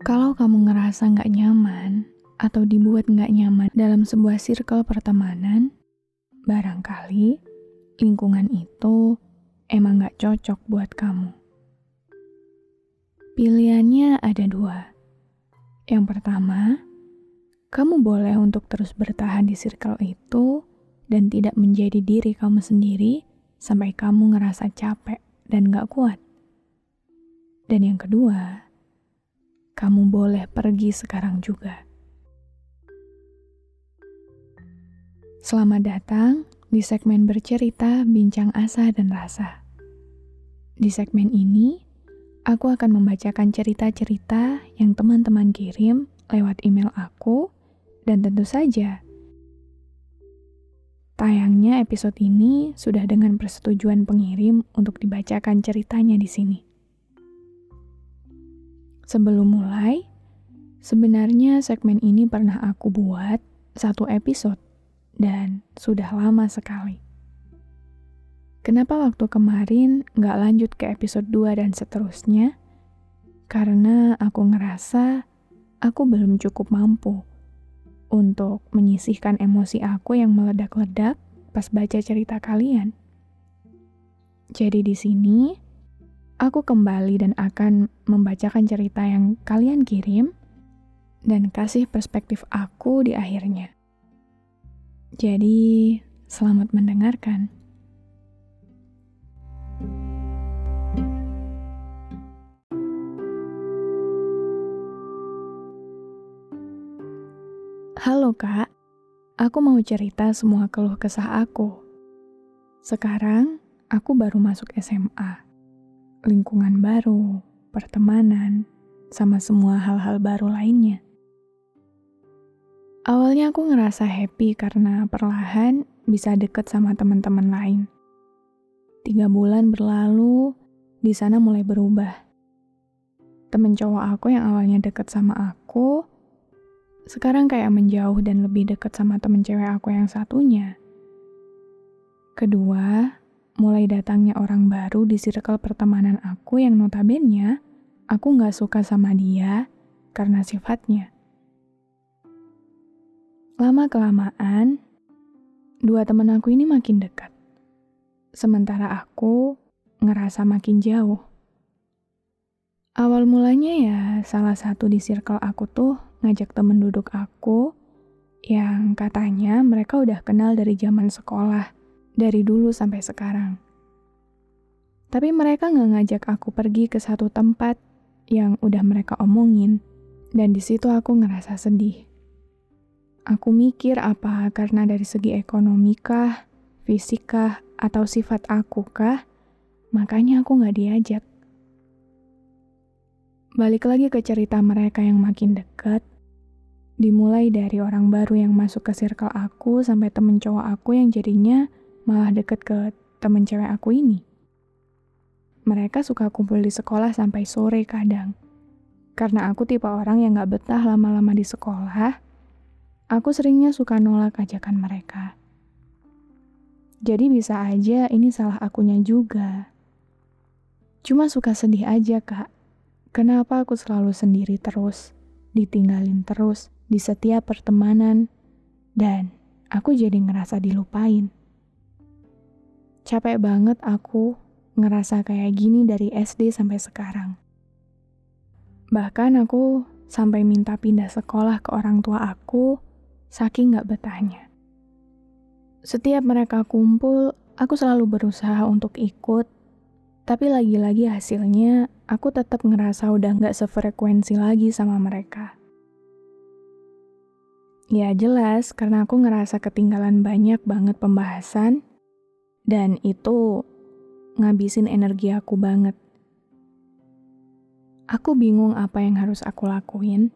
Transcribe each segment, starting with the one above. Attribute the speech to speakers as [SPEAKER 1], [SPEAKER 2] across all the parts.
[SPEAKER 1] Kalau kamu ngerasa nggak nyaman atau dibuat nggak nyaman dalam sebuah circle pertemanan, barangkali lingkungan itu emang nggak cocok buat kamu. Pilihannya ada dua. Yang pertama, kamu boleh untuk terus bertahan di circle itu dan tidak menjadi diri kamu sendiri sampai kamu ngerasa capek dan gak kuat. Dan yang kedua, kamu boleh pergi sekarang juga. Selamat datang di segmen bercerita Bincang Asa dan Rasa. Di segmen ini, aku akan membacakan cerita-cerita yang teman-teman kirim lewat email aku, dan tentu saja, tayangnya episode ini sudah dengan persetujuan pengirim untuk dibacakan ceritanya di sini. Sebelum mulai, sebenarnya segmen ini pernah aku buat satu episode dan sudah lama sekali. Kenapa waktu kemarin nggak lanjut ke episode 2 dan seterusnya? Karena aku ngerasa aku belum cukup mampu untuk menyisihkan emosi aku yang meledak-ledak pas baca cerita kalian. Jadi di sini, aku kembali dan akan membacakan cerita yang kalian kirim dan kasih perspektif aku di akhirnya. Jadi, selamat mendengarkan. Halo kak, aku mau cerita semua keluh kesah aku. Sekarang, aku baru masuk SMA lingkungan baru, pertemanan, sama semua hal-hal baru lainnya. Awalnya aku ngerasa happy karena perlahan bisa deket sama teman-teman lain. Tiga bulan berlalu, di sana mulai berubah. Temen cowok aku yang awalnya deket sama aku, sekarang kayak menjauh dan lebih deket sama temen cewek aku yang satunya. Kedua, mulai datangnya orang baru di circle pertemanan aku yang notabene aku nggak suka sama dia karena sifatnya. Lama-kelamaan, dua teman aku ini makin dekat. Sementara aku ngerasa makin jauh. Awal mulanya ya salah satu di circle aku tuh ngajak temen duduk aku yang katanya mereka udah kenal dari zaman sekolah dari dulu sampai sekarang. Tapi mereka nggak ngajak aku pergi ke satu tempat yang udah mereka omongin, dan di situ aku ngerasa sedih. Aku mikir apa karena dari segi ekonomi kah, fisik kah, atau sifat aku kah, makanya aku nggak diajak. Balik lagi ke cerita mereka yang makin dekat, dimulai dari orang baru yang masuk ke circle aku sampai temen cowok aku yang jadinya malah deket ke temen cewek aku ini. Mereka suka kumpul di sekolah sampai sore kadang. Karena aku tipe orang yang gak betah lama-lama di sekolah, aku seringnya suka nolak ajakan mereka. Jadi bisa aja ini salah akunya juga. Cuma suka sedih aja, Kak. Kenapa aku selalu sendiri terus, ditinggalin terus di setiap pertemanan, dan aku jadi ngerasa dilupain. Capek banget aku ngerasa kayak gini dari SD sampai sekarang. Bahkan aku sampai minta pindah sekolah ke orang tua aku, saking gak betahnya. Setiap mereka kumpul, aku selalu berusaha untuk ikut, tapi lagi-lagi hasilnya aku tetap ngerasa udah gak sefrekuensi lagi sama mereka. Ya jelas, karena aku ngerasa ketinggalan banyak banget pembahasan dan itu ngabisin energi aku banget. Aku bingung apa yang harus aku lakuin.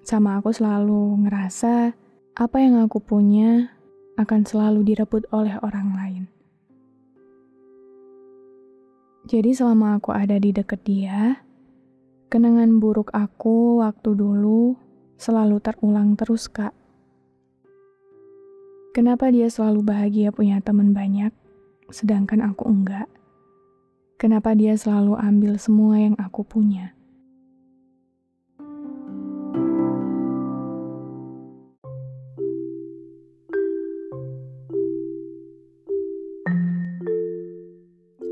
[SPEAKER 1] Sama aku selalu ngerasa apa yang aku punya akan selalu direbut oleh orang lain. Jadi selama aku ada di deket dia, kenangan buruk aku waktu dulu selalu terulang terus, Kak. Kenapa dia selalu bahagia punya teman banyak, sedangkan aku enggak? Kenapa dia selalu ambil semua yang aku punya?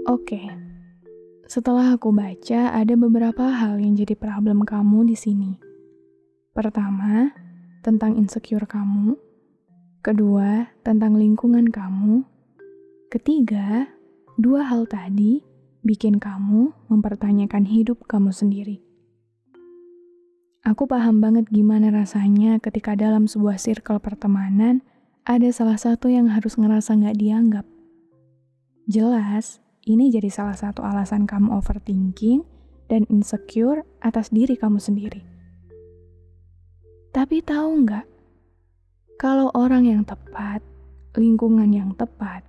[SPEAKER 1] Oke, setelah aku baca, ada beberapa hal yang jadi problem kamu di sini. Pertama, tentang insecure kamu Kedua, tentang lingkungan kamu. Ketiga, dua hal tadi bikin kamu mempertanyakan hidup kamu sendiri. Aku paham banget gimana rasanya ketika dalam sebuah circle pertemanan ada salah satu yang harus ngerasa nggak dianggap. Jelas, ini jadi salah satu alasan kamu overthinking dan insecure atas diri kamu sendiri. Tapi tahu nggak, kalau orang yang tepat, lingkungan yang tepat,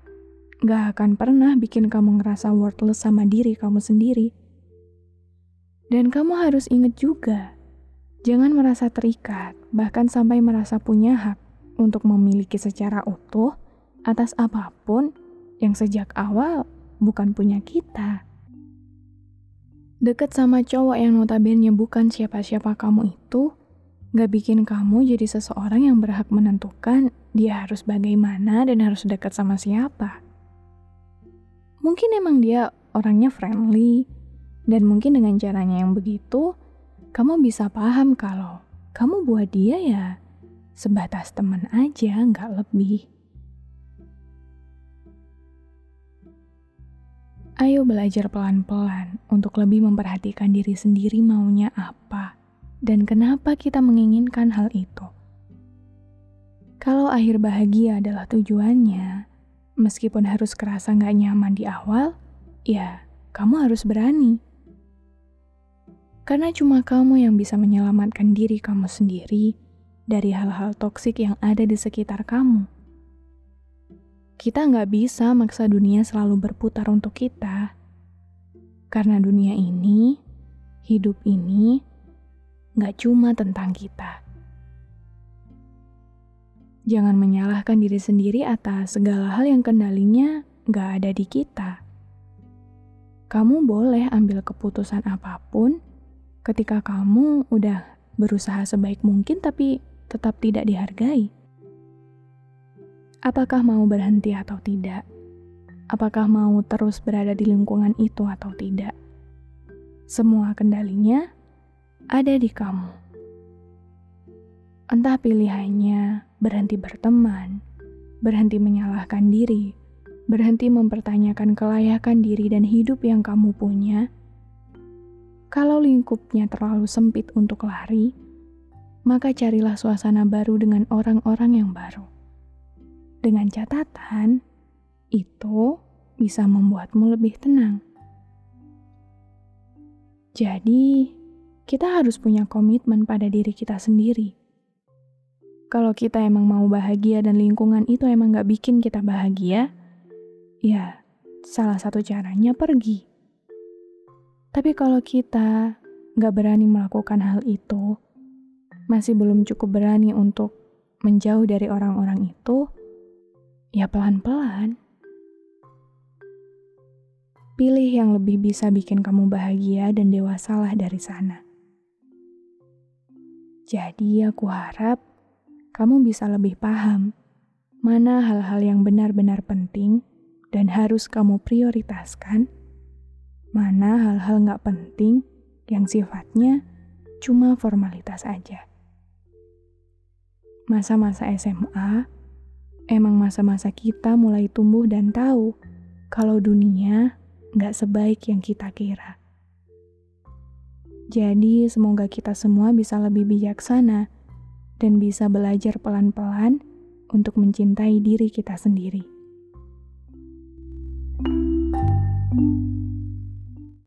[SPEAKER 1] nggak akan pernah bikin kamu ngerasa worthless sama diri kamu sendiri. Dan kamu harus inget juga, jangan merasa terikat, bahkan sampai merasa punya hak untuk memiliki secara utuh atas apa pun yang sejak awal bukan punya kita. Deket sama cowok yang notabene bukan siapa-siapa kamu itu, gak bikin kamu jadi seseorang yang berhak menentukan dia harus bagaimana dan harus dekat sama siapa. Mungkin emang dia orangnya friendly, dan mungkin dengan caranya yang begitu, kamu bisa paham kalau kamu buat dia ya sebatas teman aja, nggak lebih. Ayo belajar pelan-pelan untuk lebih memperhatikan diri sendiri maunya apa dan kenapa kita menginginkan hal itu. Kalau akhir bahagia adalah tujuannya, meskipun harus kerasa nggak nyaman di awal, ya kamu harus berani. Karena cuma kamu yang bisa menyelamatkan diri kamu sendiri dari hal-hal toksik yang ada di sekitar kamu. Kita nggak bisa maksa dunia selalu berputar untuk kita. Karena dunia ini, hidup ini, nggak cuma tentang kita. Jangan menyalahkan diri sendiri atas segala hal yang kendalinya nggak ada di kita. Kamu boleh ambil keputusan apa pun ketika kamu udah berusaha sebaik mungkin tapi tetap tidak dihargai. Apakah mau berhenti atau tidak? Apakah mau terus berada di lingkungan itu atau tidak? Semua kendalinya ada di kamu. Entah pilihannya berhenti berteman, berhenti menyalahkan diri, berhenti mempertanyakan kelayakan diri dan hidup yang kamu punya. Kalau lingkupnya terlalu sempit untuk lari, maka carilah suasana baru dengan orang-orang yang baru. Dengan catatan, itu bisa membuatmu lebih tenang. Jadi, kita harus punya komitmen pada diri kita sendiri. Kalau kita emang mau bahagia dan lingkungan itu emang gak bikin kita bahagia, ya salah satu caranya pergi. Tapi kalau kita gak berani melakukan hal itu, masih belum cukup berani untuk menjauh dari orang-orang itu, ya pelan-pelan. Pilih yang lebih bisa bikin kamu bahagia dan dewasalah dari sana. Jadi, aku harap kamu bisa lebih paham mana hal-hal yang benar-benar penting dan harus kamu prioritaskan, mana hal-hal nggak penting yang sifatnya cuma formalitas aja. Masa-masa SMA emang masa-masa kita mulai tumbuh dan tahu kalau dunia nggak sebaik yang kita kira. Jadi, semoga kita semua bisa lebih bijaksana dan bisa belajar pelan-pelan untuk mencintai diri kita sendiri. thank you